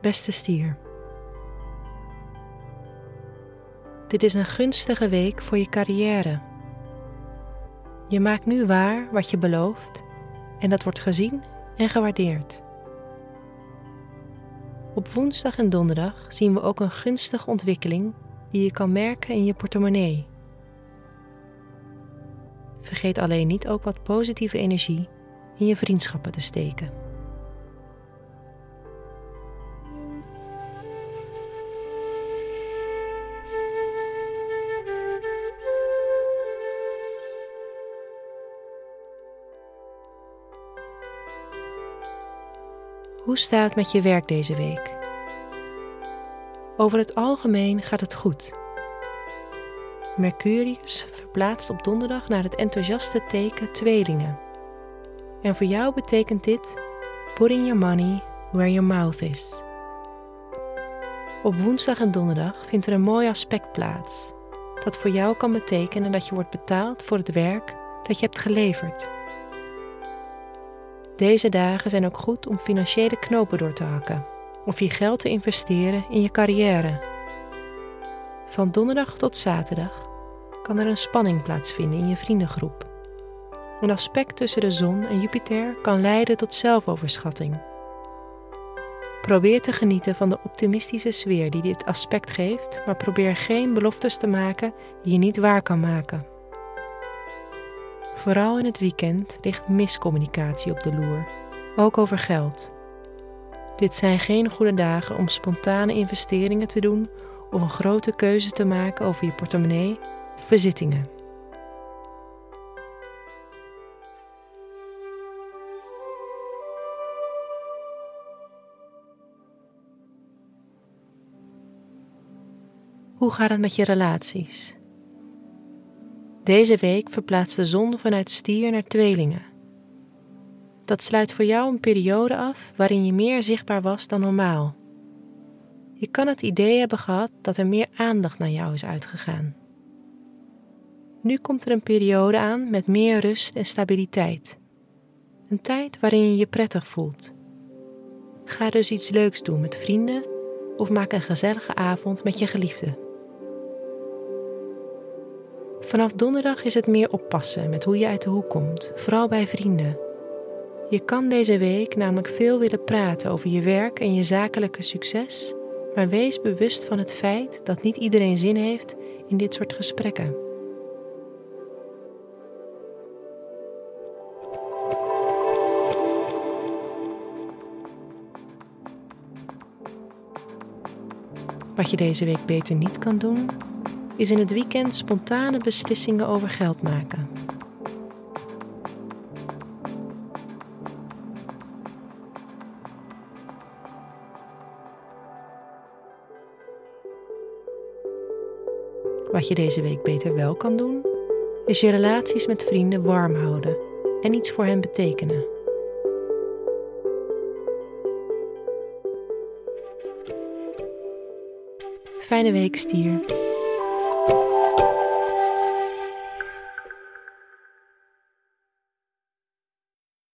Beste stier. Dit is een gunstige week voor je carrière. Je maakt nu waar wat je belooft en dat wordt gezien en gewaardeerd. Op woensdag en donderdag zien we ook een gunstige ontwikkeling die je kan merken in je portemonnee. Vergeet alleen niet ook wat positieve energie in je vriendschappen te steken. Hoe staat het met je werk deze week? Over het algemeen gaat het goed. Mercurius verplaatst op donderdag naar het enthousiaste teken tweelingen. En voor jou betekent dit putting your money where your mouth is. Op woensdag en donderdag vindt er een mooi aspect plaats, dat voor jou kan betekenen dat je wordt betaald voor het werk dat je hebt geleverd. Deze dagen zijn ook goed om financiële knopen door te hakken of je geld te investeren in je carrière. Van donderdag tot zaterdag kan er een spanning plaatsvinden in je vriendengroep. Een aspect tussen de zon en Jupiter kan leiden tot zelfoverschatting. Probeer te genieten van de optimistische sfeer die dit aspect geeft, maar probeer geen beloftes te maken die je niet waar kan maken. Vooral in het weekend ligt miscommunicatie op de loer, ook over geld. Dit zijn geen goede dagen om spontane investeringen te doen of een grote keuze te maken over je portemonnee of bezittingen. Hoe gaat het met je relaties? Deze week verplaatst de zon vanuit stier naar tweelingen. Dat sluit voor jou een periode af waarin je meer zichtbaar was dan normaal. Je kan het idee hebben gehad dat er meer aandacht naar jou is uitgegaan. Nu komt er een periode aan met meer rust en stabiliteit. Een tijd waarin je je prettig voelt. Ga dus iets leuks doen met vrienden of maak een gezellige avond met je geliefde. Vanaf donderdag is het meer oppassen met hoe je uit de hoek komt, vooral bij vrienden. Je kan deze week namelijk veel willen praten over je werk en je zakelijke succes, maar wees bewust van het feit dat niet iedereen zin heeft in dit soort gesprekken. Wat je deze week beter niet kan doen, is in het weekend spontane beslissingen over geld maken. Wat je deze week beter wel kan doen, is je relaties met vrienden warm houden en iets voor hen betekenen. Fijne week, stier.